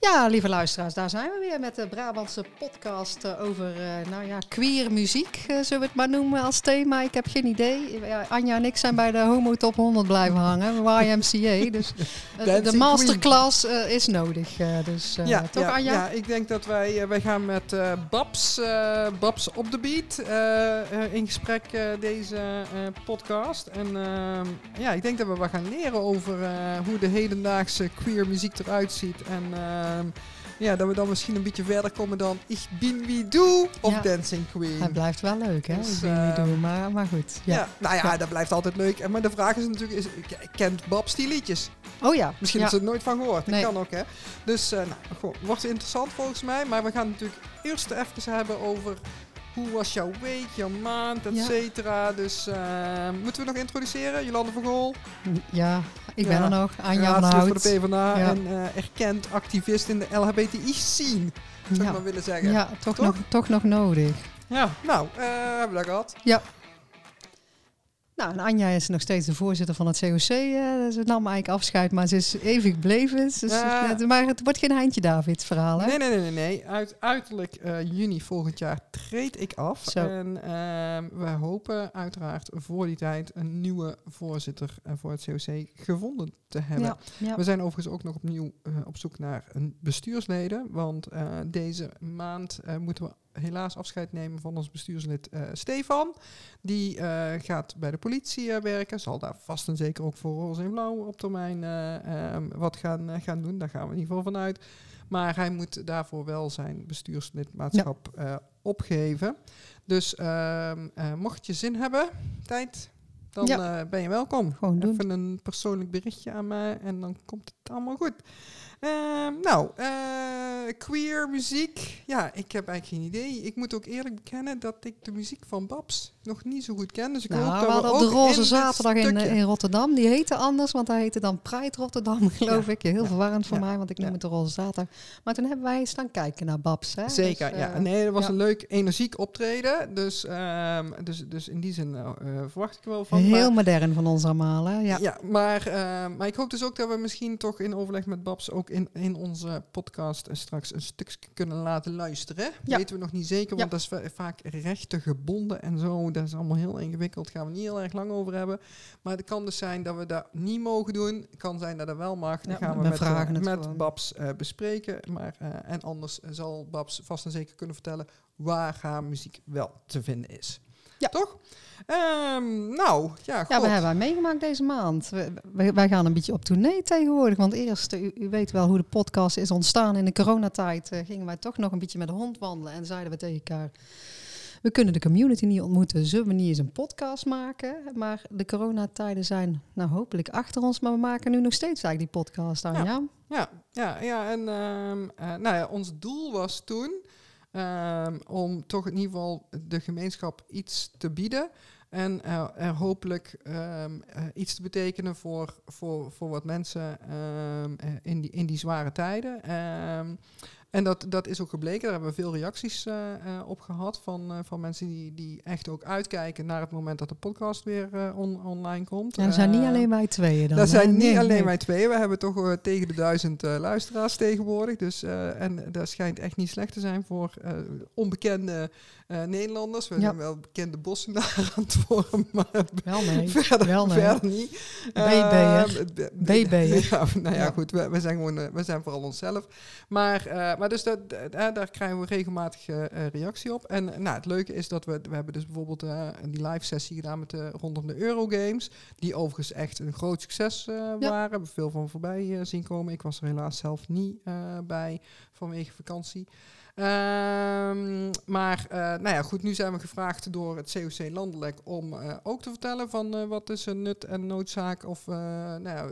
Ja, lieve luisteraars, daar zijn we weer met de Brabantse podcast eh, over uh, nou ja, queer muziek, uh, zullen we het maar noemen als thema. Ik heb geen idee. Ja, Anja en ik zijn bij de Homo Top 100 blijven hangen, YMCA. Dus de masterclass is nodig. dus, ja, toch ja, Anja? Ja, ik denk dat wij, wij gaan met Babs, Babs op de beat in gesprek deze podcast. En ja, ik denk dat we wat gaan leren over hoe de hedendaagse queer muziek eruit ziet. En ja, dat we dan misschien een beetje verder komen dan Ik bin wie doe of Dancing Queen. Het blijft wel leuk, hè? Dus, ik bin wie doe, maar, maar goed. Ja. nou ja, dat blijft altijd leuk. Maar de vraag is natuurlijk, is, kent Babs die liedjes? Oh ja. Misschien ze er nooit van gehoord. Dat kan ook, hè? Dus, uh, nou, gewoon, wordt interessant volgens mij. Maar we gaan natuurlijk eerst even hebben over hoe was jouw week, jouw maand, et cetera. Dus uh, moeten we nog introduceren? Jolande van Gool? Ja, ik ben er nog. Anja van Hout. voor de PvdA ja. en uh, erkend activist in de LHBTI-scene, zou ik maar willen zeggen. Ja, toch, toch? Nog, toch nog nodig. Ja, nou, uh, hebben we dat gehad. Ja. Nou, en Anja is nog steeds de voorzitter van het COC. Uh, ze nam eigenlijk afscheid, maar ze is eeuwig gebleven. Dus, uh, maar het wordt geen Heintje David verhaal, hè? Nee, nee, nee. nee, nee. Uit, uiterlijk uh, juni volgend jaar treed ik af. Zo. En ehm, we hopen uiteraard voor die tijd een nieuwe voorzitter eh, voor het COC gevonden te hebben. Ja, ja. We zijn overigens ook nog opnieuw op zoek naar een bestuursleden. Want deze maand moeten we helaas afscheid nemen van ons bestuurslid uh, Stefan. Die uh, gaat bij de politie uh, werken. Zal daar vast en zeker ook voor Roze en Blauw op termijn um, wat gaan, gaan doen. Daar gaan we in ieder geval vanuit. Maar hij moet daarvoor wel zijn bestuurslidmaatschap ja. opgeven. Dus ehm, mocht je zin hebben, tijd, dan ja. ben je welkom. Gewoon doen. Even een persoonlijk berichtje aan mij en dan komt het allemaal goed. Uh, nou, uh, queer muziek. Ja, ik heb eigenlijk geen idee. Ik moet ook eerlijk bekennen dat ik de muziek van Babs nog niet zo goed ken. Dus ik nou, hoop dat we hadden ook de Roze Zaterdag in, in, Rotterdam. Die heette anders, want hij heette dan Pride Rotterdam, geloof ja. ik. Heel ja. verwarrend voor ja. mij, want ik noem het de Roze Zaterdag. Maar toen hebben wij staan kijken naar Babs. Hè? Zeker, dus, ja. Uh, Nee, dat was een leuk, energiek optreden. Dus, um, dus, dus in die zin uh, verwacht ik wel van. Heel maar, modern van ons allemaal, hè? Ja, ja maar, uh, maar ik hoop dus ook dat we misschien toch in overleg met Babs ook in, in onze podcast straks een stukje kunnen laten luisteren. Ja. Weten we nog niet zeker, want dat is vaak rechten gebonden en zo. Dat is allemaal heel ingewikkeld. Gaan we niet heel erg lang over hebben. Maar het kan dus zijn dat we dat niet mogen doen. Het kan zijn dat dat wel mag. Dan Ja, gaan we met, vragen uh, het met. Babs uh, bespreken. Maar, uh, en anders zal Babs vast en zeker kunnen vertellen waar haar muziek wel te vinden is. Ja. Toch? Um, nou, ja, Ja, we hebben meegemaakt deze maand. We, wij gaan een beetje op tournee tegenwoordig. Want eerst, u, u weet wel hoe de podcast is ontstaan in de coronatijd. Uh, gingen wij toch nog een beetje met de hond wandelen. En zeiden we tegen elkaar, we kunnen de community niet ontmoeten. Zullen we niet eens een podcast maken? Maar de coronatijden zijn nou hopelijk achter ons. Maar we maken nu nog steeds eigenlijk die podcast aan, ja? Ja, ja, ja. ja en um, uh, nou ja, ons doel was toen... Um, om toch in ieder geval de gemeenschap iets te bieden. En uh, er hopelijk um, uh, iets te betekenen voor, voor, voor wat mensen um, in, die, in die zware tijden. En dat, dat is ook gebleken. Daar hebben we veel reacties uh, op gehad van, van mensen die, die echt ook uitkijken naar het moment dat de podcast weer on, online komt. Ja, dat zijn niet alleen wij tweeën dan. Dat hè? zijn niet Nee, alleen nee. wij tweeën. We hebben toch tegen de duizend luisteraars tegenwoordig. Dus, en dat schijnt echt niet slecht te zijn voor onbekende Nederlanders. We Ja. zijn wel bekende bossenaren aan het worden, maar Wel nee. verder, Wel nee. verder niet. BB'er. Uh, b- BB'er. Ja, nou ja, Ja. goed. We, we zijn gewoon, uh, we zijn vooral onszelf. Maar, maar dus dat, daar krijgen we regelmatig reactie op. En nou, het leuke is dat we, we hebben dus bijvoorbeeld die live sessie gedaan met de, rondom de Eurogames. Die overigens echt een groot succes waren. We hebben veel van voorbij zien komen. Ik was er helaas zelf niet bij vanwege vakantie. Um, maar uh, nou ja, goed, nu zijn we gevraagd door het COC Landelijk om uh, ook te vertellen van uh, wat is een nut en noodzaak of nou ja,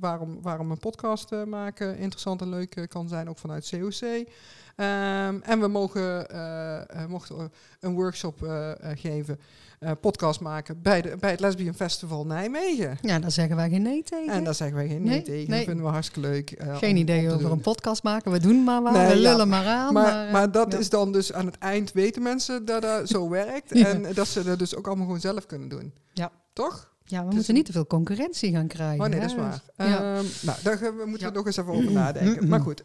waarom, waarom een podcast maken interessant en leuk kan zijn, ook vanuit COC. Um, en we mogen, mochten een workshop geven, podcast maken bij, de, bij het Lesbian Festival Nijmegen. Ja, daar zeggen wij geen nee tegen. En daar zeggen wij geen nee, nee tegen. Nee. Dat vinden we hartstikke leuk. Geen idee over doen. een podcast maken. We doen maar wat. Nee, we ja. lullen maar aan. Maar, Maar, maar, uh, dat ja. is dan dus aan het eind weten mensen dat dat zo werkt. Ja. En dat ze dat dus ook allemaal gewoon zelf kunnen doen. Ja. Toch? Ja, we is moeten niet te veel concurrentie gaan krijgen. Oh nee, dat is waar. Ja. Ehm, nou, daar moeten we Ja. nog eens even over nadenken. Maar goed,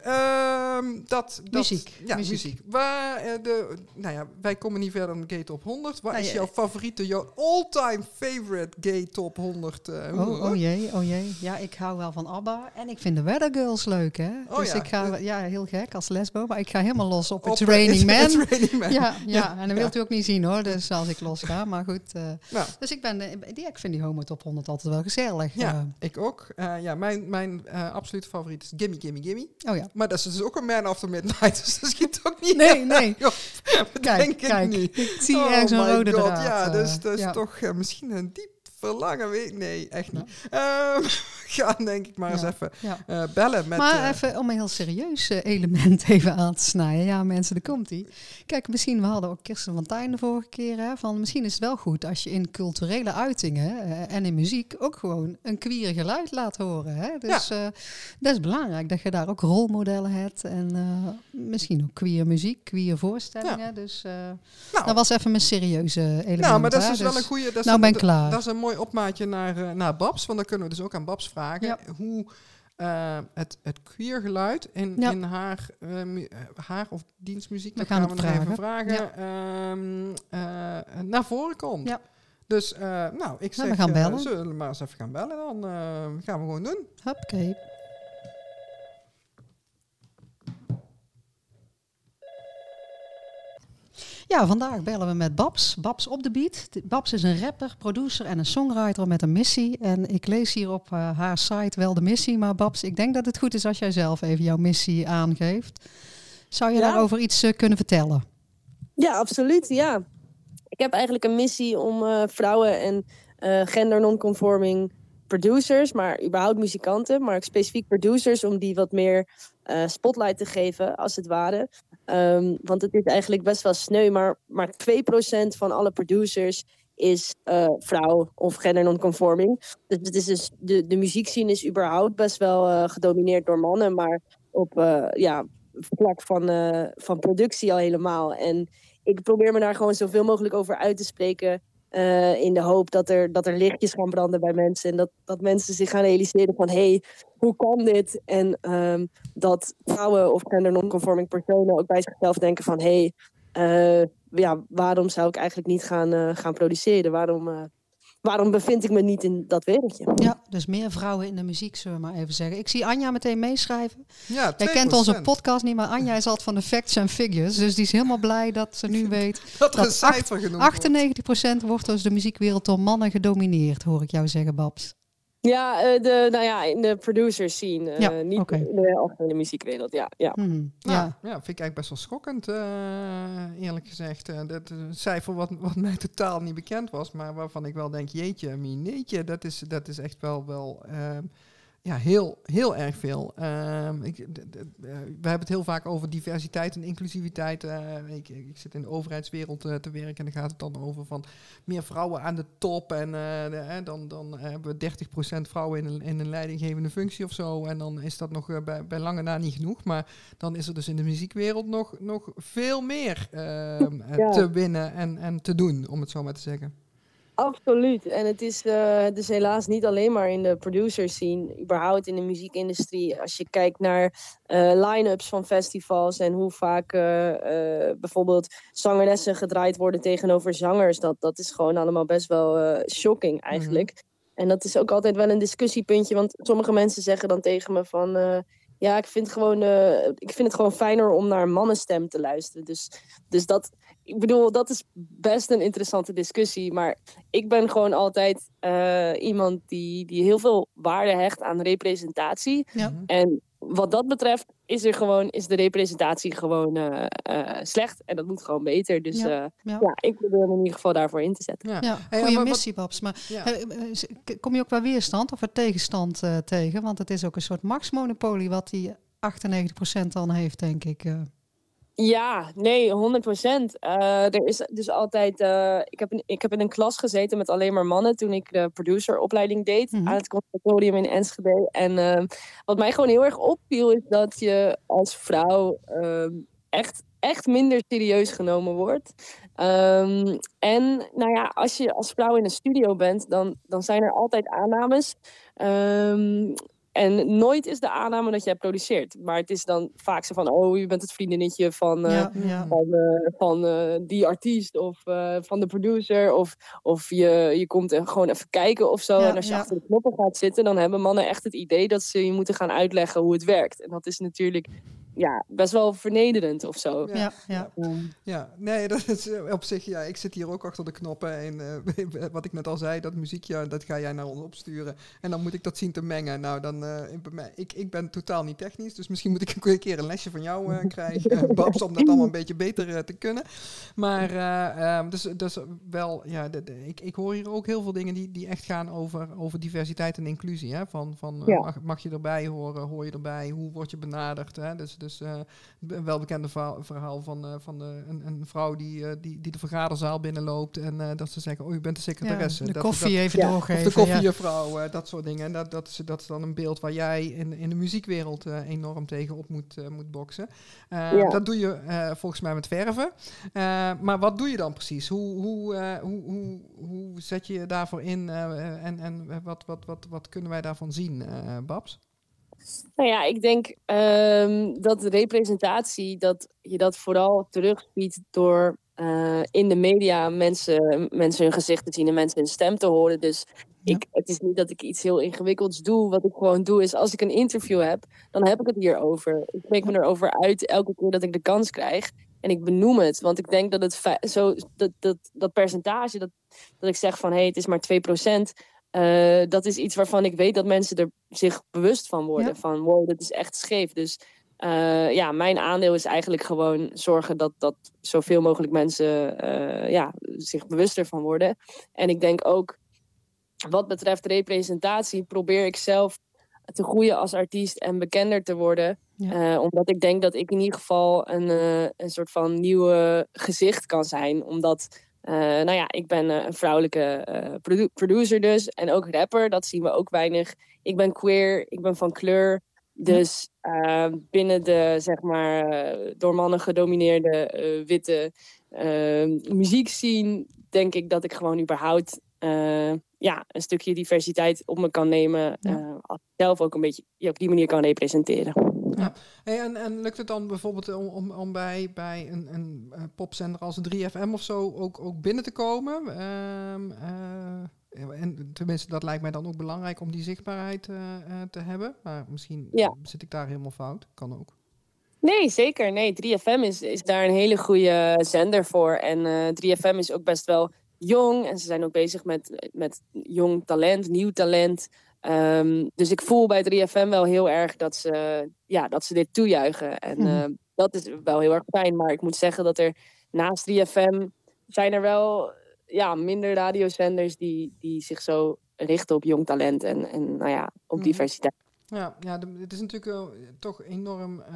ehm, dat, dat... Muziek, Ja, muziek. muziek. Waar, eh, de, nou ja, wij komen niet verder dan Gay Top 100. Wat Nou, is jouw favoriete, jouw all-time favorite Gay Top 100? eh, Oh, oh jee, oh jee. Ja, ik hou wel van ABBA. En ik vind de Weather Girls leuk, hè? Oh dus ja. ik ga, ja, heel gek als lesbo. Maar ik ga helemaal los op Op, het eh, Raining It's Man. Ja, ja, en dat wilt u ook niet zien hoor, dus als ik los ga. Maar goed, eh, Nou, dus ik, ben, eh, die, ik vind die Homo Top 100 altijd wel gezellig. ja, ik ook. Eh, ja, mijn, mijn eh, absolute favoriet is Gimme Gimme Gimme. Eh, oh ja. Maar dat is dus ook een Man After Midnight, dus dat schiet ook niet Nee, nee. Joh, Kijk, denk ik kijk. nu. Ik zie Oh ergens een rode God, draad. Ja, dus dat is ja. toch eh, misschien een diep verlangen. Weet, nee, echt Ja. niet. Ehm, gaan denk ik maar eens Ja. even Ja. eh, bellen met... maar eh, even om een heel serieus eh, element even aan te snijden. Ja, mensen, daar komt ie. Kijk, misschien, we hadden ook Kirsten van Tijn de vorige keer. Hè, van misschien is het wel goed als je in culturele uitingen en in muziek ook gewoon een queer geluid laat horen. Hè? Dus dat is belangrijk dat je daar ook rolmodellen hebt. En misschien ook queer muziek, queer voorstellingen. Dus nou, dat was even mijn serieuze element. nou, maar dat is dus wel dus- een goede... Dat is nou ben klaar. Dat is een mooi opmaatje naar, eh, naar Babs. Want dan kunnen we dus ook aan Babs vragen Ja. hoe eh, het, het queer geluid in, Ja. in haar, eh, haar of dienstmuziek, We dat gaan gaan we nog even vragen. vragen, ehm, eh, naar voren komt. Ja. Dus, nou, ik zeg, we gaan bellen. zullen we maar eens even gaan bellen dan? gaan we gewoon doen. Hoppakee. Ja, vandaag bellen we met Babs. Babs op de beat. Babs is een rapper, producer en een songwriter met een missie. En ik lees hier op eh, haar site wel de missie. Maar Babs, ik denk dat het goed is als jij zelf even jouw missie aangeeft. Zou je Ja. daarover iets eh, kunnen vertellen? Ja, absoluut. Ja. Ik heb eigenlijk een missie om eh, vrouwen en gender non-conforming producers, maar überhaupt muzikanten, maar ook specifiek producers, om die wat meer spotlight te geven, als het ware. Ehm, want het is eigenlijk best wel sneu, maar, maar 2% van alle producers is eh, vrouw of gender non-conforming. Dus, het is dus de, de muziekscene is überhaupt best wel eh, gedomineerd door mannen, maar op eh, ja, vlak van, van productie al helemaal. En ik probeer me daar gewoon zoveel mogelijk over uit te spreken. Eh, in de hoop dat er, dat er lichtjes gaan branden bij mensen. En dat, dat mensen zich gaan realiseren van... hé, hey, hoe kan dit? En ehm, dat vrouwen of gender non-conforming personen ook bij zichzelf denken van... hé, hey, eh, ja, waarom zou ik eigenlijk niet gaan, eh, gaan produceren? Waarom, waarom bevind ik me niet in dat wereldje? Ja, dus meer vrouwen in de muziek, zullen we maar even zeggen. Ik zie Anja meteen meeschrijven. Ja, Jij kent onze 2%. podcast niet, maar Anja is altijd van de facts en figures. Dus die is helemaal blij dat ze nu weet Dat er cijfer genoemd wordt. 98% wordt dus de muziekwereld door mannen gedomineerd, hoor ik jou zeggen, Babs. Ja, eh, de, nou ja, in de producers scene. eh, Ja, niet oké. in de algemene muziekwereld, ja. ja. Mhm, Nou, ja. ja. vind ik eigenlijk best wel schokkend, eh, eerlijk gezegd. Eh, dat is een cijfer wat, wat mij totaal niet bekend was, maar waarvan ik wel denk, jeetje, mineetje, dat is, dat is echt wel, wel ehm, ja, heel, heel erg veel. Ehm, ik, eh, we hebben het heel vaak over diversiteit en inclusiviteit. eh, ik, ik zit in de overheidswereld eh, te werken en dan gaat het dan over van meer vrouwen aan de top. En de- dan, dan hebben we 30% vrouwen in een, in een leidinggevende functie of zo. En dan is dat nog bij, bij lange na niet genoeg. Maar dan is er dus in de muziekwereld nog, nog veel meer ehm, eh, Ja. te winnen en, en te doen, om het zo maar te zeggen. Absoluut. En het is, eh, het is helaas niet alleen maar in de producer scene, überhaupt in de muziekindustrie. Als je kijkt naar eh line-ups van festivals en hoe vaak eh, bijvoorbeeld zangeressen gedraaid worden tegenover zangers, dat, dat is gewoon allemaal best wel shocking eigenlijk. En dat is ook altijd wel een discussiepuntje, want sommige mensen zeggen dan tegen me van... ja, ik vind, gewoon, ik vind het gewoon fijner om naar een mannenstem te luisteren. Dus, dus dat, ik bedoel, dat is best een interessante discussie. Maar ik ben gewoon altijd eh, iemand die, die heel veel waarde hecht aan representatie. Ja. En wat dat betreft is, er gewoon, is de representatie gewoon eh, eh, slecht. En dat moet gewoon beter. Dus Ja, ja, ja. ja ik probeer me in ieder geval daarvoor in te zetten. Ja. Ja, Hey, goede maar wat- missie, Babs. Maar kom je ook wel weerstand of er tegenstand eh, tegen? Want het is ook een soort machtsmonopolie wat die 98% dan heeft, denk ik. Eh. Ja, nee, 100 procent. er is dus altijd. eh, ik, heb in, ik heb in een klas gezeten met alleen maar mannen toen ik de produceropleiding deed Mhm. aan het conservatorium in Enschede. En eh, wat mij gewoon heel erg opviel is dat je als vrouw ehm, echt echt minder serieus genomen wordt. Ehm, en nou ja, als je als vrouw in een studio bent, dan, dan zijn er altijd aannames. Ehm, en nooit is de aanname dat jij produceert. Maar het is dan vaak zo van, oh, je bent het vriendinnetje van, uh, Ja, ja. van, eh, van eh, die artiest of eh, van de producer. Of, of je, je komt er gewoon even kijken of zo. Ja, en als je achter de knoppen gaat zitten, dan hebben mannen echt het idee dat ze je moeten gaan uitleggen hoe het werkt. En dat is natuurlijk ja, best wel vernederend of zo. Ja, ja. Ja, nee, dat is eh, op zich, ja, ik zit hier ook achter de knoppen. En eh, wat ik net al zei, dat muziekje, dat ga jij naar ons opsturen. En dan moet ik dat zien te mengen. Nou, dan, eh, bij mij- ik, ik ben totaal niet technisch, dus misschien moet ik een keer een lesje van jou eh, krijgen, Babs, om dat allemaal een beetje beter te kunnen. Maar, eh, ehm, dus, dus wel, ja, de, de- ik, ik hoor hier ook heel veel dingen die, die echt gaan over, over diversiteit en inclusie. Hè? Van, van Ja. mag, mag je erbij horen, hoor je erbij, hoe word je benaderd? Hè? Dus, dus eh, een welbekende verhaal, van, eh, van de, een, een vrouw die, eh, die, die de vergaderzaal binnenloopt en eh, dat ze zeggen, oh, je bent de secretaresse. de Dat- koffie dat- even Ja. of doorgeven. de ja. koffiejuffrouw, eh, dat soort dingen. En dat, dat, is, dat is dan een beeld waar jij in, in de muziekwereld eh, enorm tegen op moet, eh, moet boksen. Eh, Ja. Dat doe je eh, volgens mij met verven. Eh, maar wat doe je dan precies? Hoe, hoe, eh, hoe, hoe, hoe zet je je daarvoor in eh, en, en wat, wat, wat, wat kunnen wij daarvan zien, eh, Babs? Nou ja, ik denk ehm, dat de representatie, dat je dat vooral terugziet door eh, in de media mensen, mensen hun gezicht te zien en mensen hun stem te horen. Dus Ja. ik, het is niet dat ik iets heel ingewikkelds doe. Wat ik gewoon doe is, als ik een interview heb, dan heb ik het hierover. Ik spreek me erover uit elke keer dat ik de kans krijg. En ik benoem het, want ik denk dat het zo, dat, dat, dat percentage, dat, dat ik zeg van hé, hey, het is maar 2%. Eh, dat is iets waarvan ik weet dat mensen er zich bewust van worden. Ja. Van wow, dit is echt scheef. Dus eh, ja, mijn aandeel is eigenlijk gewoon zorgen dat, dat zoveel mogelijk mensen eh, ja, zich bewuster van worden. En ik denk ook, wat betreft representatie, probeer ik zelf te groeien als artiest en bekender te worden. Ja. Omdat ik denk dat ik in ieder geval een, een soort van nieuwe gezicht kan zijn. Omdat, nou ja, ik ben eh, een vrouwelijke eh, produ- producer dus. En ook rapper, dat zien we ook weinig. Ik ben queer, ik ben van kleur. Dus eh, binnen de, zeg maar, eh, door mannen gedomineerde eh, witte uh, muziekscene... denk ik dat ik gewoon überhaupt eh, ja, een stukje diversiteit op me kan nemen. Ja. eh, als ik zelf ook een beetje op die manier kan representeren. Hey, en, en lukt het dan bijvoorbeeld om, om, om bij, bij een, een eh, popzender als 3FM of zo ook, ook binnen te komen? Ehm, eh, en tenminste, dat lijkt mij dan ook belangrijk om die zichtbaarheid eh, te hebben. Maar misschien Ja. zit ik daar helemaal fout. Kan ook. Nee, zeker. Nee, 3FM is, is daar een hele goede zender voor. En eh 3FM is ook best wel jong. En ze zijn ook bezig met, met jong talent, nieuw talent. Ehm, dus ik voel bij 3FM wel heel erg dat ze, ja, dat ze dit toejuichen. En Mhm. eh, dat is wel heel erg fijn. Maar ik moet zeggen dat er naast 3FM zijn er wel ja, minder radiozenders die, die zich zo richten op jong talent en, en nou ja, op Mhm. diversiteit. Ja, ja de- het is natuurlijk eh, toch enorm, eh,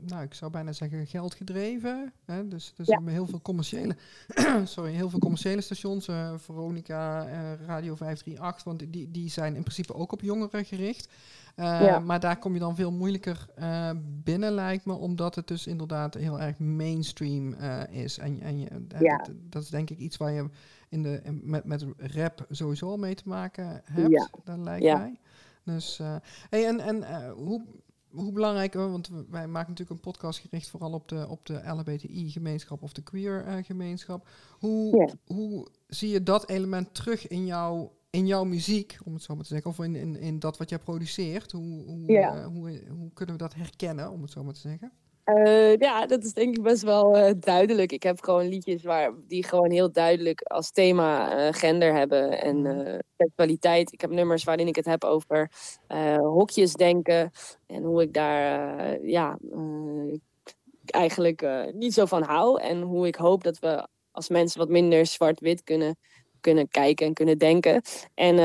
nou ik zou bijna zeggen geld gedreven. Hè? Dus, dus Ja. heel veel commerciële, sorry, heel veel commerciële stations, eh, Veronica, eh, Radio 538, want die, die zijn in principe ook op jongeren gericht. Ja. Maar daar kom je dan veel moeilijker binnen, lijkt me, omdat het dus inderdaad heel erg mainstream is. En, en je, Ja. dat, dat is denk ik iets waar je in de, in- met, met rap sowieso al mee te maken hebt, dat lijkt Ja. mij. Dus, eh, hey, en, en eh, hoe, hoe belangrijk, eh, want wij maken natuurlijk een podcast gericht vooral op de, op de LHBTI-gemeenschap of de queer-gemeenschap. hoe, hoe zie je dat element terug in jouw, in jouw muziek, om het zo maar te zeggen, of in, in, in dat wat jij produceert? Hoe, hoe, Ja. hoe, hoe kunnen we dat herkennen, om het zo maar te zeggen? Eh, ja, dat is denk ik best wel eh, duidelijk. Ik heb gewoon liedjes waar, die gewoon heel duidelijk als thema eh, gender hebben en eh, seksualiteit. Ik heb nummers waarin ik het heb over hokjes denken en hoe ik daar ja, eigenlijk niet zo van hou. En hoe ik hoop dat we als mensen wat minder zwart-wit kunnen, kunnen kijken en kunnen denken. En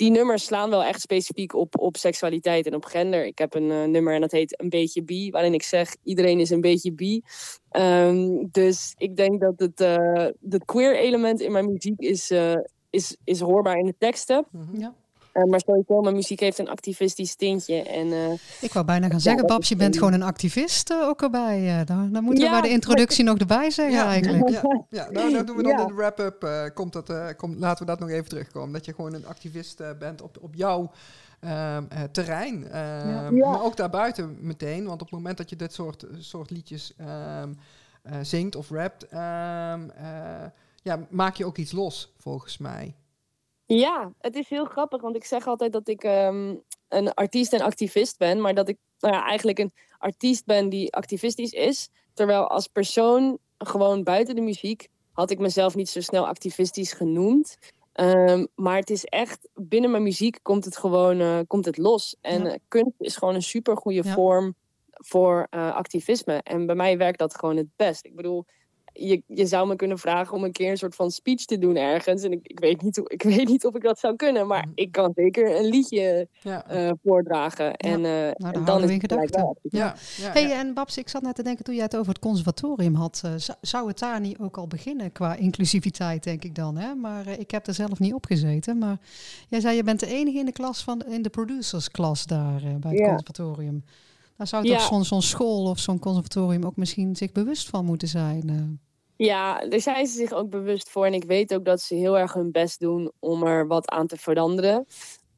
die nummers slaan wel echt specifiek op, op seksualiteit en op gender. Ik heb een eh, nummer en dat heet Een beetje bi, waarin ik zeg iedereen is een beetje bi. Ehm, dus ik denk dat het, eh het queer element in mijn muziek is, eh, is, is hoorbaar in de teksten. Mhm. Ja. Eh, maar sowieso, mijn muziek heeft een activistisch tintje. En, eh, Ik wou bijna gaan zeggen, Babs, je bent gewoon een activist eh, ook erbij. eh. dan, dan moeten we Ja, bij de introductie nog erbij zeggen Ja. eigenlijk. Ja, ja nou, dan doen we dan Ja. in de wrap-up. eh, komt dat, eh, komt, laten we dat nog even terugkomen. Dat je gewoon een activist bent op, op jouw ehm, eh, terrein. Ehm, Ja. Maar ook daarbuiten meteen. Want op het moment dat je dit soort, soort liedjes ehm, eh, zingt of rapt, ehm, eh, ja, maak je ook iets los, volgens mij. Ja, het is heel grappig, want ik zeg altijd dat ik ehm, een artiest en activist ben, maar dat ik nou ja, eigenlijk een artiest ben die activistisch is. Terwijl als persoon, gewoon buiten de muziek, had ik mezelf niet zo snel activistisch genoemd. Ehm, maar het is echt, binnen mijn muziek komt het gewoon eh, komt het los. En Ja. eh, kunst is gewoon een super goede Ja. vorm voor eh, activisme. En bij mij werkt dat gewoon het best. Ik bedoel, je, je zou me kunnen vragen om een keer een soort van speech te doen ergens. En ik, ik, weet, niet, hoe- ik weet niet of ik dat zou kunnen. Maar Mhm. ik kan zeker een liedje Ja, eh, voordragen. En, eh, en houden dan is het wel. ja, ja, Hey, ja. en Babs, ik zat net te denken toen jij het over het conservatorium had. eh, zou- het daar niet ook al beginnen qua inclusiviteit, denk ik dan? Hè? Maar eh, ik heb er zelf niet op gezeten. Maar jij zei, je bent de enige in de klas van in de producersklas daar bij het Ja. conservatorium. Daar zou toch zo'n zo'n school of zo'n conservatorium ook misschien zich bewust van moeten zijn. Ja, daar zijn ze zich ook bewust voor. En ik weet ook dat ze heel erg hun best doen om er wat aan te veranderen.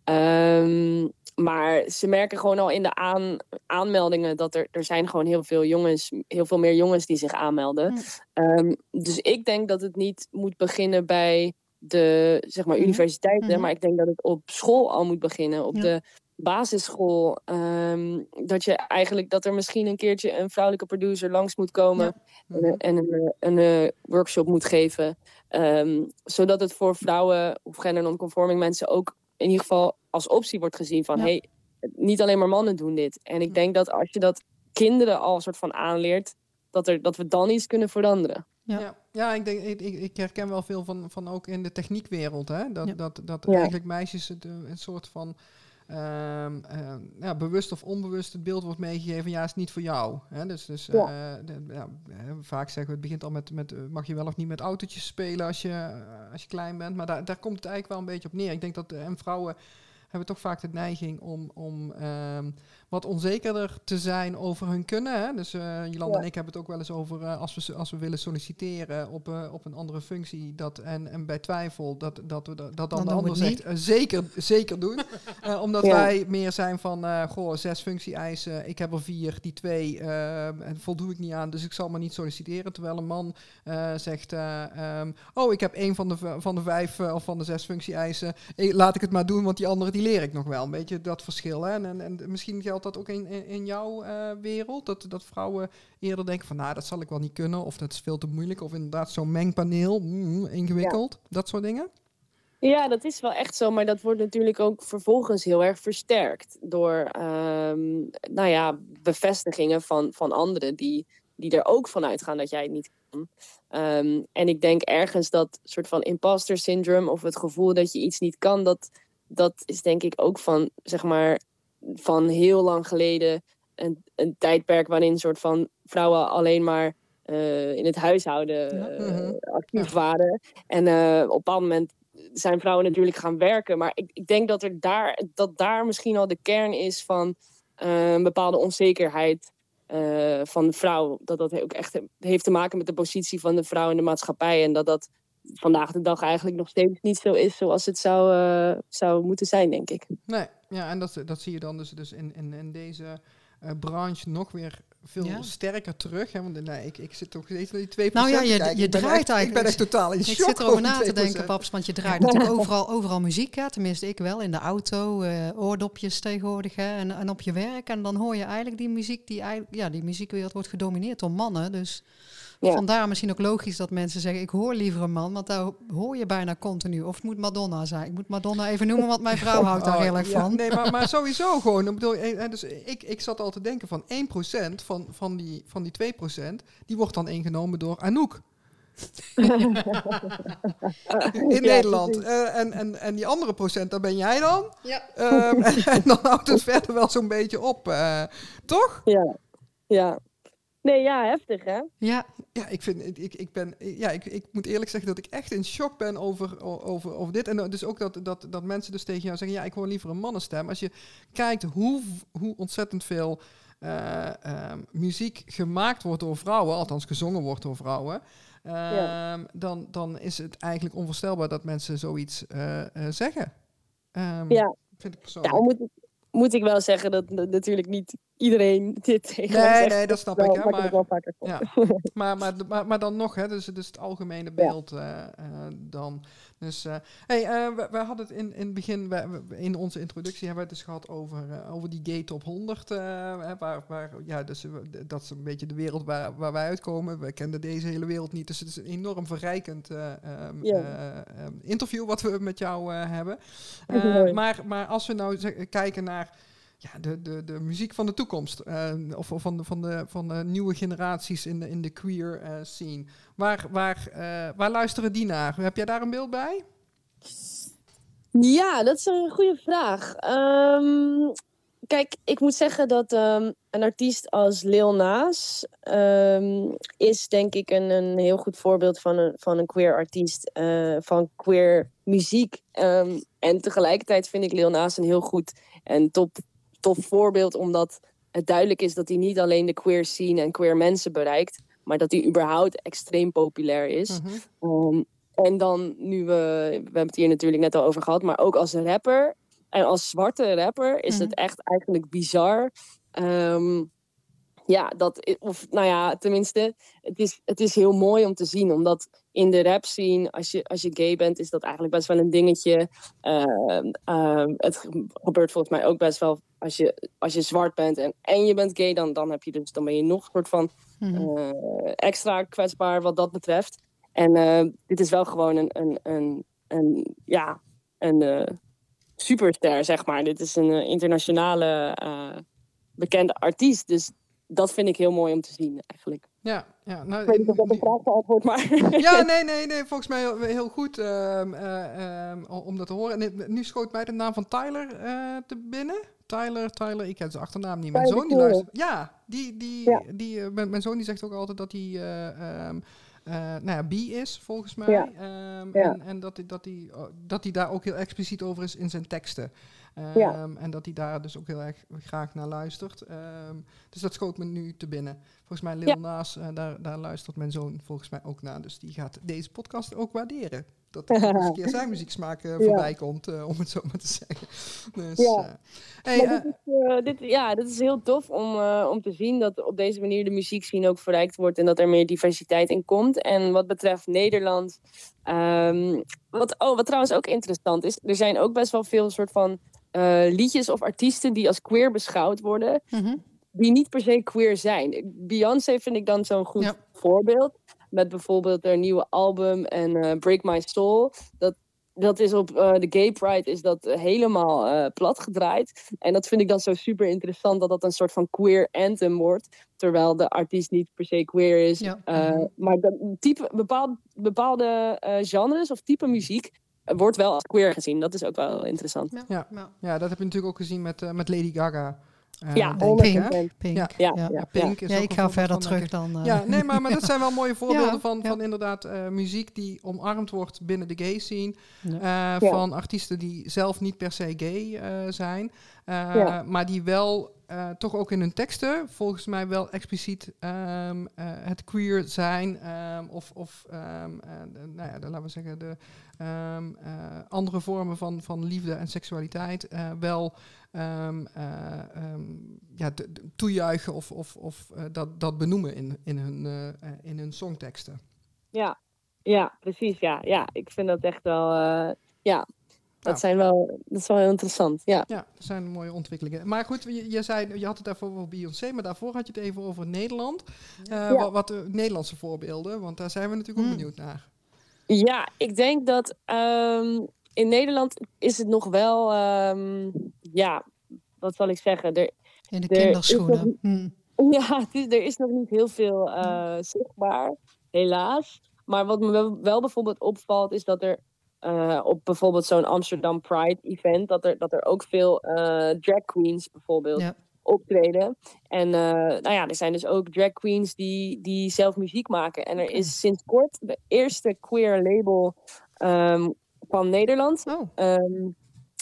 Ehm, maar ze merken gewoon al in de aan, aanmeldingen dat er, er zijn gewoon heel veel jongens, heel veel meer jongens die zich aanmelden. Hm. Ehm, dus ik denk dat het niet moet beginnen bij de zeg maar, Mhm. universiteiten, Mhm. maar ik denk dat het op school al moet beginnen. Op Ja. de basisschool. ehm, dat je eigenlijk dat er misschien een keertje een vrouwelijke producer langs moet komen Ja. en, een- en een, een, eh, workshop moet geven. ehm, zodat het voor vrouwen of gender non-conforming mensen ook in ieder geval als optie wordt gezien van Ja. hey, niet alleen maar mannen doen dit. En ik denk dat als je dat kinderen al soort van aanleert, dat, er, dat we dan iets kunnen veranderen. Ja. Ja. Ja, ik, denk, ik, ik, herken wel veel van, van ook in de techniekwereld. Hè? Dat, Ja. dat, dat Ja. eigenlijk meisjes het, eh, een soort van ehm, eh, ja, bewust of onbewust het beeld wordt meegegeven. Ja, is niet voor jou. Hè? Dus, dus Ja. eh, de- ja, vaak zeggen we, het begint al met, met eh, mag je wel of niet met autootjes spelen als je, eh, als je klein bent. Maar daar, daar komt het eigenlijk wel een beetje op neer. Ik denk dat en vrouwen hebben toch vaak de neiging om, om ehm, wat onzekerder te zijn over hun kunnen. Hè? Dus eh Jolanda Ja. en ik hebben het ook wel eens over eh, als, we, als we willen solliciteren op, eh, op een andere functie. Dat, en, en bij twijfel dat, dat, we, dat dan, Dan de ander zegt zeker, zeker doen. Eh, omdat Ja. wij meer zijn van, eh, goh, zes functie-eisen. Ik heb er vier, die twee en voldoe ik niet aan. Dus ik zal maar niet solliciteren. Terwijl een man eh, zegt, eh, ehm, oh, ik heb één van de, van de vijf of van de zes functie-eisen. Laat ik het maar doen, want die andere die leer ik nog wel. Een beetje dat verschil. Hè? En, en, en misschien geldt dat ook in, in, jouw eh, wereld. Dat, dat vrouwen eerder denken van, nou, dat zal ik wel niet kunnen. Of dat is veel te moeilijk. Of inderdaad zo'n mengpaneel, mm, ingewikkeld. Dat soort dingen. Ja, dat is wel echt zo, maar dat wordt natuurlijk ook vervolgens heel erg versterkt door ehm, nou ja, bevestigingen van, van anderen die, die er ook van uitgaan dat jij het niet kan. Ehm, en ik denk ergens dat soort van imposter syndrome of het gevoel dat je iets niet kan, dat, dat is denk ik ook van, zeg maar, van heel lang geleden een, een tijdperk waarin soort van vrouwen alleen maar eh, in het huishouden eh, Mhm. actief waren. En eh, op een bepaald moment zijn vrouwen natuurlijk gaan werken. Maar ik, ik denk dat, er daar, dat daar misschien al de kern is van een bepaalde onzekerheid van de vrouw. Dat dat ook echt heeft te maken met de positie van de vrouw in de maatschappij. En dat dat vandaag de dag eigenlijk nog steeds niet zo is zoals het zou, eh, zou moeten zijn, denk ik. Nee, ja, en dat, dat zie je dan dus, dus in, in, in deze eh, branche nog weer veel Ja. sterker terug. Hè? Want nee, ik, ik zit toch steeds naar die 2% Nou ja, je- je ik draait echt, Ik eigenlijk- ben echt totaal in Ik shock zit erover over na te 2%. denken, Babs, want je draait natuurlijk overal, overal muziek. Hè? Tenminste, ik wel, in de auto, eh, oordopjes tegenwoordig hè? En, en op je werk. En dan hoor je eigenlijk die muziek, die, eigenlijk- ja, die muziekwereld wordt gedomineerd door mannen. Dus Ja. vandaar misschien ook logisch dat mensen zeggen, ik hoor liever een man. Want daar hoor je bijna continu. Of het moet Madonna zijn. Ik moet Madonna even noemen, want mijn vrouw houdt daar Oh, heel erg ja, van. Nee, maar, maar sowieso gewoon. Ik, bedoel, eh, eh, dus ik, ik zat al te denken van 1% van, van, die, van die 2%, die wordt dan ingenomen door Anouk. In Ja, Nederland. Eh, en, en, en die andere procent, daar ben jij dan. Ja. Ehm, en, en dan houdt het verder wel zo'n beetje op. eh, toch? Ja, ja. Nee, ja, heftig hè? Ja, Ja, ik, vind, ik, ik, ben, ja ik, ik moet eerlijk zeggen dat ik echt in shock ben over, over, over dit. En dus ook dat, dat, dat mensen dus tegen jou zeggen, ja, ik hoor liever een mannenstem. Als je kijkt hoe, hoe ontzettend veel eh, ehm, muziek gemaakt wordt door vrouwen, althans gezongen wordt door vrouwen, Ja. ehm, dan, dan is het eigenlijk onvoorstelbaar dat mensen zoiets eh, eh, zeggen. Ehm, Ja. Vind ik persoonlijk. Nou, moet, ik- moet ik wel zeggen dat natuurlijk niet iedereen dit tegen Nee, zegt. nee, dat snap Wel, ik. Hè, maar maar, het wel vaker voor. Ja, maar, maar, maar, maar dan nog, hè, dus, dus het algemene beeld eh, eh, dan. Dus, eh, hey, we, we hadden het in, in het begin, we, in onze introductie hebben we het dus gehad over, over die gay top 100. eh, hè, waar, waar, ja, dus, dat is een beetje de wereld waar, waar wij uitkomen. We kenden deze hele wereld niet, dus het is een enorm verrijkend eh, ehm, Ja. eh, ehm, interview wat we met jou hebben. Maar, maar als we nou kijken naar ja, de, de, de muziek van de toekomst. eh, of van de, van, de, van de nieuwe generaties in de, in de queer eh, scene. Waar, waar, eh, waar luisteren die naar? Heb jij daar een beeld bij? Ja, dat is een goede vraag. Ehm, kijk, ik moet zeggen dat ehm, een artiest als Lil Nas ehm, is denk ik een, een heel goed voorbeeld van een, van een queer artiest, van queer muziek. En tegelijkertijd vind ik Lil Nas een heel goed en top, tof voorbeeld, omdat het duidelijk is dat hij niet alleen de queer scene en queer mensen bereikt, maar dat hij überhaupt extreem populair is. Mhm. Ehm, en dan nu we, we hebben het hier natuurlijk net al over gehad, maar ook als rapper en als zwarte rapper is Mhm. het echt eigenlijk bizar. Ehm, ja, dat, of nou ja, tenminste, het is, het is heel mooi om te zien, omdat in de rap scene, als je, als je gay bent, is dat eigenlijk best wel een dingetje. Ehm, ehm, het ge- gebeurt volgens mij ook best wel als je, als je zwart bent en, en je bent gay, dan, dan, heb je dus, dan ben je nog een soort van Mhm. eh, extra kwetsbaar wat dat betreft. En eh, dit is wel gewoon een, een, een, een ja, een eh, superster, zeg maar. Dit is een internationale bekende artiest. Dus dat vind ik heel mooi om te zien, eigenlijk. Ja, ja, nou, Ik weet niet of dat een vraag beantwoordt, maar... ja, nee, nee, nee, volgens mij heel, heel goed ehm, eh, ehm, om dat te horen. En nu- schoot mij de naam van Tyler eh, te binnen. Tyler, Tyler, ik ken zijn achternaam niet. Mijn zoon die luistert. Ja, die, die, Ja. die, eh, mijn, mijn zoon die zegt ook altijd dat hij eh, ehm, nou ja, bi is, volgens mij. Ja. Ehm, Ja. En, en dat hij dat hij dat hij daar ook heel expliciet over is in zijn teksten. Ja. Ehm, En dat hij daar dus ook heel erg graag naar luistert. Ehm, dus dat schoot me nu te binnen. Volgens mij Lil Ja. Nas, eh, daar, daar luistert mijn zoon volgens mij ook naar. Dus die gaat deze podcast ook waarderen. Dat er eens een keer zijn muzieksmaak eh, Ja. voorbij komt, eh, om het zo maar te zeggen. Dus, Ja. hey, dit, is, dit, ja, dit is heel tof om, om te zien dat op deze manier de muziekscene ook verrijkt wordt en dat er meer diversiteit in komt. En wat betreft Nederland, ehm, wat, oh, wat trouwens ook interessant is, er zijn ook best wel veel soort van eh, liedjes of artiesten die als queer beschouwd worden, Mhm. die niet per se queer zijn. Beyoncé vind ik dan zo'n goed Ja. voorbeeld. Met bijvoorbeeld haar nieuwe album en eh, Break My Soul. Dat, dat is op eh, de Gay Pride is dat helemaal plat gedraaid. En dat vind ik dan zo super interessant dat dat een soort van queer anthem wordt. Terwijl de artiest niet per se queer is. Ja. Maar dat type, bepaald, bepaalde genres of type muziek wordt wel als queer gezien. Dat is ook wel interessant. Ja. Ja. Dat heb je natuurlijk ook gezien met, eh, met Lady Gaga. Ja, denk ik, hè? 100%. Pink. Ja. Ja, Ja, ja. ja. Pink is Ja, ik ga verder terug dan. eh, Ja, nee, maar, maar dat zijn wel mooie voorbeelden Ja, van, ja. van inderdaad eh, muziek die omarmd wordt binnen de gay scene. Ja. Eh, Van artiesten die zelf niet per se gay eh, zijn. eh, Ja. Maar die wel eh, toch ook in hun teksten volgens mij wel expliciet ehm, eh, het queer zijn. ehm, of of ehm, eh, de- nou ja, de, laten we zeggen de ehm, eh, andere vormen van, van liefde en seksualiteit eh, wel ehm, eh, ehm, ja, toejuichen of, of, of eh, dat, dat benoemen in, in, hun, eh, in hun songteksten. Ja, ja precies. Ja. ja, ik vind dat echt wel. eh, ja, dat, Ja. zijn wel, dat is wel heel interessant. Ja. Ja, dat zijn mooie ontwikkelingen. Maar goed, je, je zei, je had het daarvoor over Beyoncé, maar daarvoor had je het even over Nederland. Eh, Ja. Wat, wat de Nederlandse voorbeelden, want daar zijn we natuurlijk ook Hmm. benieuwd naar. Ja, ik denk dat ehm, in Nederland is het nog wel, ehm, ja, wat zal ik zeggen? Er, In de Er kinderschoenen. Hm. ja, is, er is nog niet heel veel eh, zichtbaar, helaas. Maar wat me wel, bijvoorbeeld opvalt, is dat er eh, op bijvoorbeeld zo'n Amsterdam Pride event, dat er, dat er ook veel eh, drag queens bijvoorbeeld Ja. optreden. En uh, nou ja, er zijn dus ook drag queens die, die zelf muziek maken. En er is sinds kort de eerste queer label um, van Nederland. Oh. Um,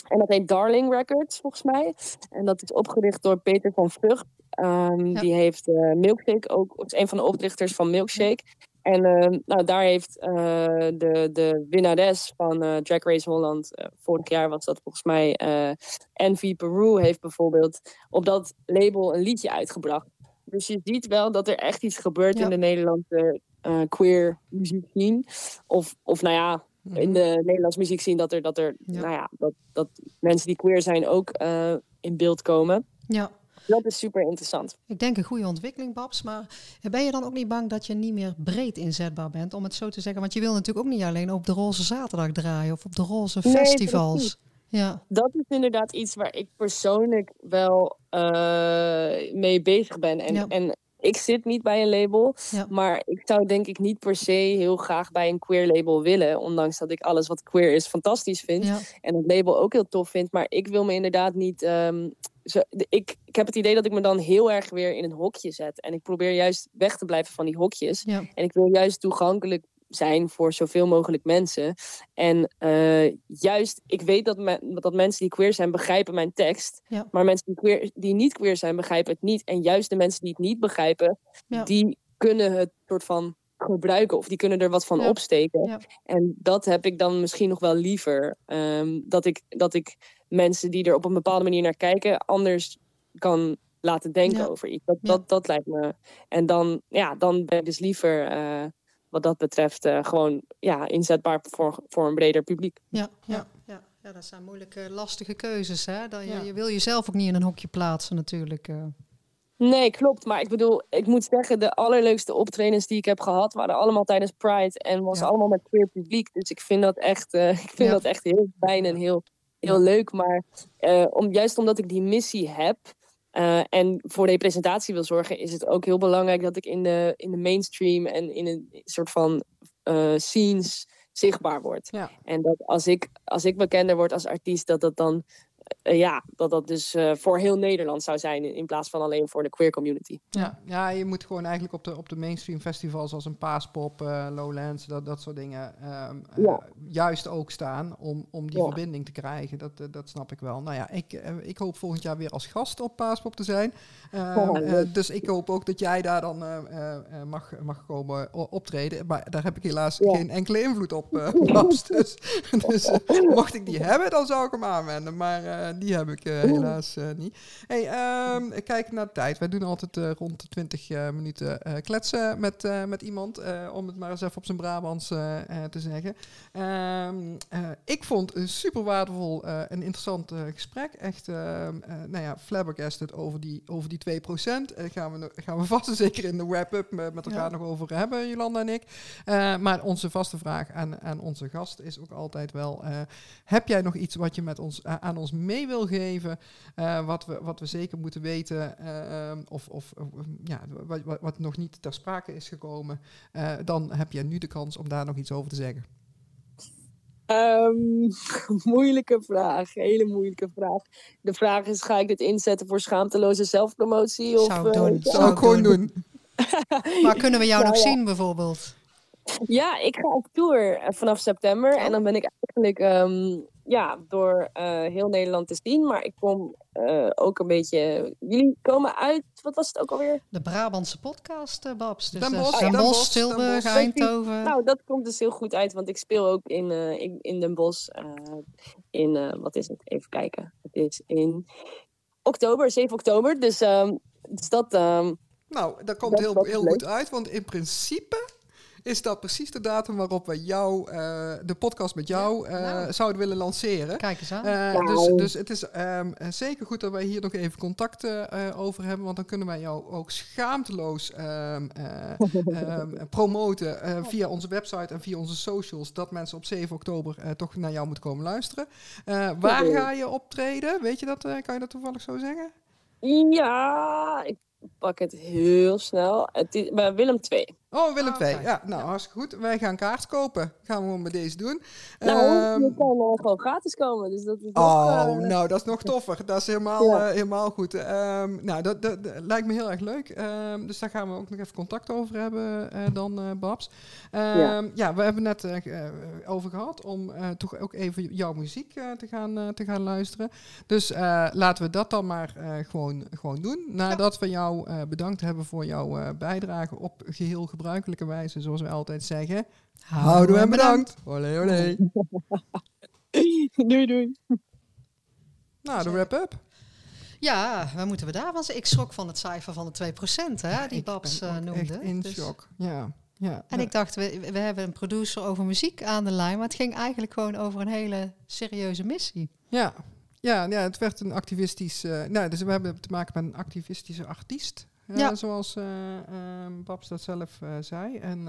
en dat heet Darling Records, volgens mij. En dat is opgericht door Peter van Vught. Um, ja. Die heeft uh, Milkshake ook, is een van de oprichters van Milkshake. En uh, nou, daar heeft uh, de, de winnares van uh, Drag Race Holland, vorig jaar was dat volgens mij Envy Peru, heeft bijvoorbeeld op dat label een liedje uitgebracht. Dus je ziet wel dat er echt iets gebeurt ja. in de Nederlandse queer muziek scene. Of, of nou ja, in de Nederlandse muziek zien dat er, dat er ja. nou ja, dat, dat mensen die queer zijn ook in beeld komen. Ja. Dat is super interessant. Ik denk een goede ontwikkeling, Babs. Maar ben je dan ook niet bang dat je niet meer breed inzetbaar bent, om het zo te zeggen? Want je wil natuurlijk ook niet alleen op de Roze Zaterdag draaien of op de Roze nee, festivals. Ja. Dat is inderdaad iets waar ik persoonlijk wel uh, mee bezig ben. En, Ja. en ik zit niet bij een label, Ja. maar ik zou denk ik niet per se heel graag bij een queer label willen. Ondanks dat ik alles wat queer is fantastisch vind. Ja. En het label ook heel tof vind. Maar ik wil me inderdaad niet. ehm, zo, ik, ik heb het idee dat ik me dan heel erg weer in een hokje zet. En ik probeer juist weg te blijven van die hokjes. Ja. En ik wil juist toegankelijk zijn voor zoveel mogelijk mensen. En eh, juist, ik weet dat, me- dat mensen die queer zijn begrijpen mijn tekst. Ja. Maar mensen die, queer, die niet queer zijn begrijpen het niet. En juist de mensen die het niet begrijpen, Ja. die kunnen het soort van gebruiken. Of die kunnen er wat van Ja. opsteken. En dat heb ik dan misschien nog wel liever. ehm, dat, ik, dat ik mensen die er op een bepaalde manier naar kijken, anders kan laten denken over iets. Dat, dat, dat lijkt me. En dan, ja, dan ben ik dus liever, eh, wat dat betreft, eh, gewoon ja, inzetbaar voor, voor een breder publiek. Ja, ja, ja. ja, dat zijn moeilijke, lastige keuzes. Hè? Dat je, Ja. je wil jezelf ook niet in een hokje plaatsen natuurlijk. eh. Nee, klopt. Maar ik bedoel, ik moet zeggen, de allerleukste optredens die ik heb gehad, waren allemaal tijdens Pride. En was Ja. allemaal met queer publiek. Dus ik vind dat echt, eh, ik vind Ja. dat echt heel fijn en heel, heel Ja. leuk. Maar eh, om, juist omdat ik die missie heb eh, en voor representatie wil zorgen, is het ook heel belangrijk dat ik in de, in de mainstream en in een soort van eh, scenes zichtbaar word. Ja. En dat als ik, als ik bekender word als artiest, dat dat dan ja, dat dat dus eh, voor heel Nederland zou zijn in, in plaats van alleen voor de queer community. Ja, ja, je moet gewoon eigenlijk op de, op de mainstream festivals als een Paaspop, eh, Lowlands, dat, dat soort dingen, ehm, eh, Ja. juist ook staan om, om die Ja. verbinding te krijgen. Dat, eh, dat snap ik wel. Nou ja, ik, eh, ik hoop volgend jaar weer als gast op Paaspop te zijn. Ehm, Oh, eh, dus ik hoop ook dat jij daar dan eh, eh, eh, mag, mag komen optreden. Maar daar heb ik helaas Ja. geen enkele invloed op, eh. Dus, dus eh, mocht ik die hebben, dan zou ik hem aanwenden. Maar eh, die heb ik eh, helaas eh, niet. Hey, ehm, kijk naar de tijd. Wij doen altijd eh, rond de 20 eh, minuten eh, kletsen met, eh, met iemand. eh, om het maar eens even op zijn Brabants eh, eh, te zeggen. Ehm, eh, ik vond een super waardevol en interessant eh, gesprek. Echt, ehm, eh, nou ja, flabbergasted over die, over die 2%. Daar gaan we, gaan we vast en zeker in de wrap-up met, met elkaar Ja. nog over hebben, Jolanda en ik. Eh, maar onze vaste vraag aan, aan onze gast is ook altijd wel... eh, heb jij nog iets wat je met ons, aan ons mee wil geven? eh, wat, we, wat we zeker moeten weten? eh, of of of, ja, wat, wat, nog niet ter sprake is gekomen? eh, dan heb je nu de kans om daar nog iets over te zeggen. Ehm, moeilijke vraag, hele moeilijke vraag. De vraag is, ga ik dit inzetten voor schaamteloze zelfpromotie? Of, Zou ik eh, doen. ja. Zou ik gewoon doen. Waar kunnen we jou Nou nog ja. zien bijvoorbeeld? Ja, ik ga op tour eh, vanaf september. Oh. En dan ben ik eigenlijk ehm, ja, door eh, heel Nederland te zien. Maar ik kom eh, ook een beetje... Jullie komen uit, wat was het ook alweer? De Brabantse podcast, eh, Babs. Dus Den Den Bosch, Den Bosch, Tilburg. Eindhoven. Nou, dat komt dus heel goed uit, want ik speel ook in, eh, in, in Den Bosch. in, eh, wat is het? Even kijken. Het is in oktober, 7 oktober. Dus, ehm, dus dat... ehm, Nou, dat komt Dat- heel, heel leuk. goed uit, want in principe is dat precies de datum waarop we jou, eh, de podcast met jou, eh, nou. zouden willen lanceren. Kijk eens aan. Eh, dus, dus het is ehm, eh, zeker goed dat wij hier nog even contact over hebben, want dan kunnen wij jou ook schaamteloos ehm, eh, ehm, promoten eh, via onze website en via onze socials, dat mensen op 7 oktober eh, toch naar jou moeten komen luisteren. Eh, waar ga je optreden? Weet je dat? eh, kan je dat toevallig zo zeggen? Ja, ik pak het heel snel. Het is bij Willem 2. Oh, Willem 2. kijk. Ja, nou, hartstikke goed. Wij gaan kaart kopen. Gaan we gewoon bij deze doen. Nou, Ehm, je kan gewoon gratis komen. Dus dat is nog, eh, nou, dat is nog toffer. Dat is helemaal, Ja. eh, helemaal goed. Ehm, nou, dat, dat, dat lijkt me heel erg leuk. Ehm, dus daar gaan we ook nog even contact over hebben eh, dan, Babs. Ehm, ja. we hebben net over gehad om toch ook even jouw muziek te, gaan, te gaan luisteren. Dus laten we dat dan maar gewoon, gewoon doen. Nadat we jou bedankt hebben voor jouw bijdrage op geheel gebruikelijke wijze, zoals we altijd zeggen. Houden we en bedankt. Olé, olé. doei, doei. Nou, de wrap-up. Ja, waar moeten we daar? Ik schrok van het cijfer van de 2%, hè, die Babs eh, noemde. Echt in Dus- shock. Ja, ja. En ik dacht, we, we hebben een producer over muziek aan de lijn, maar het ging eigenlijk gewoon over een hele serieuze missie. Ja, ja, ja het werd een activistisch... eh nou, dus we hebben te maken met een activistische artiest. Eh, Ja. Zoals eh, ehm, Babs dat zelf eh, zei. En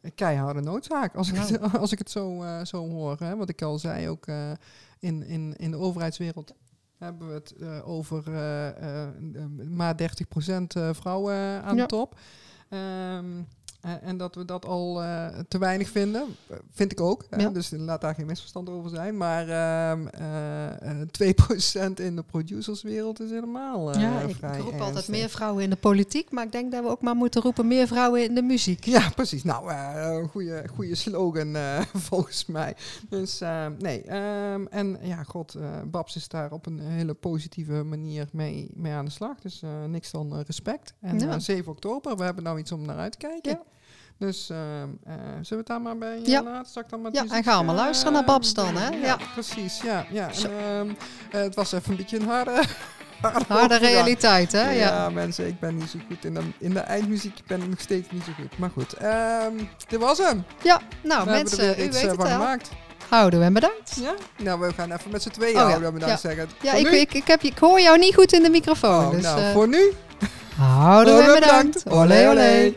een keiharde noodzaak, als ik, Nou. het, als ik het zo, zo hoor. Hè? Wat ik al zei, ook in, in, in de overheidswereld hebben we het over eh, maar 30% eh, vrouwen aan Ja. de top. Eh, en dat we dat al eh, te weinig vinden, eh, vind ik ook. Ja. Dus laat daar geen misverstand over zijn. Maar eh, eh, 2% in de producerswereld is helemaal eh, ja, ik, vrij ik roep altijd meer vrouwen in de politiek, maar ik denk dat we ook maar moeten roepen meer vrouwen in de muziek. Ja, precies. Nou, eh, een goede, goede slogan eh, volgens mij. Dus eh, nee. ehm, en ja, god, eh, Babs is daar op een hele positieve manier mee, mee aan de slag. Dus eh, niks dan eh, respect. En Ja. eh, 7 oktober, we hebben nou iets om naar uit te kijken. Ja. Dus ehm, eh, zullen we het daar maar bij eh, Ja. laten? Dan met Ja, en gaan we eh, luisteren naar Babs dan, hè? Ja, Ja. precies. Ja, ja. En, ehm, eh, het was even een beetje een harde... harde realiteit, hè? Ja, Ja. mensen, ik ben niet zo goed in de, in de eindmuziek. ben ik nog steeds niet zo goed. Maar goed, ehm, dit was hem. Ja, nou we hebben er mensen, weer u weet het wel. gemaakt. Houden we en bedankt. Ja? Nou, we gaan even met z'n tweeën Oh, houden, we dan Ja. zeggen. Ja, ik, ik, ik, heb, ik hoor jou niet goed in de microfoon. Oh, dus nou, voor nu. houden we en Houden we bedankt. bedankt. Olé, olé.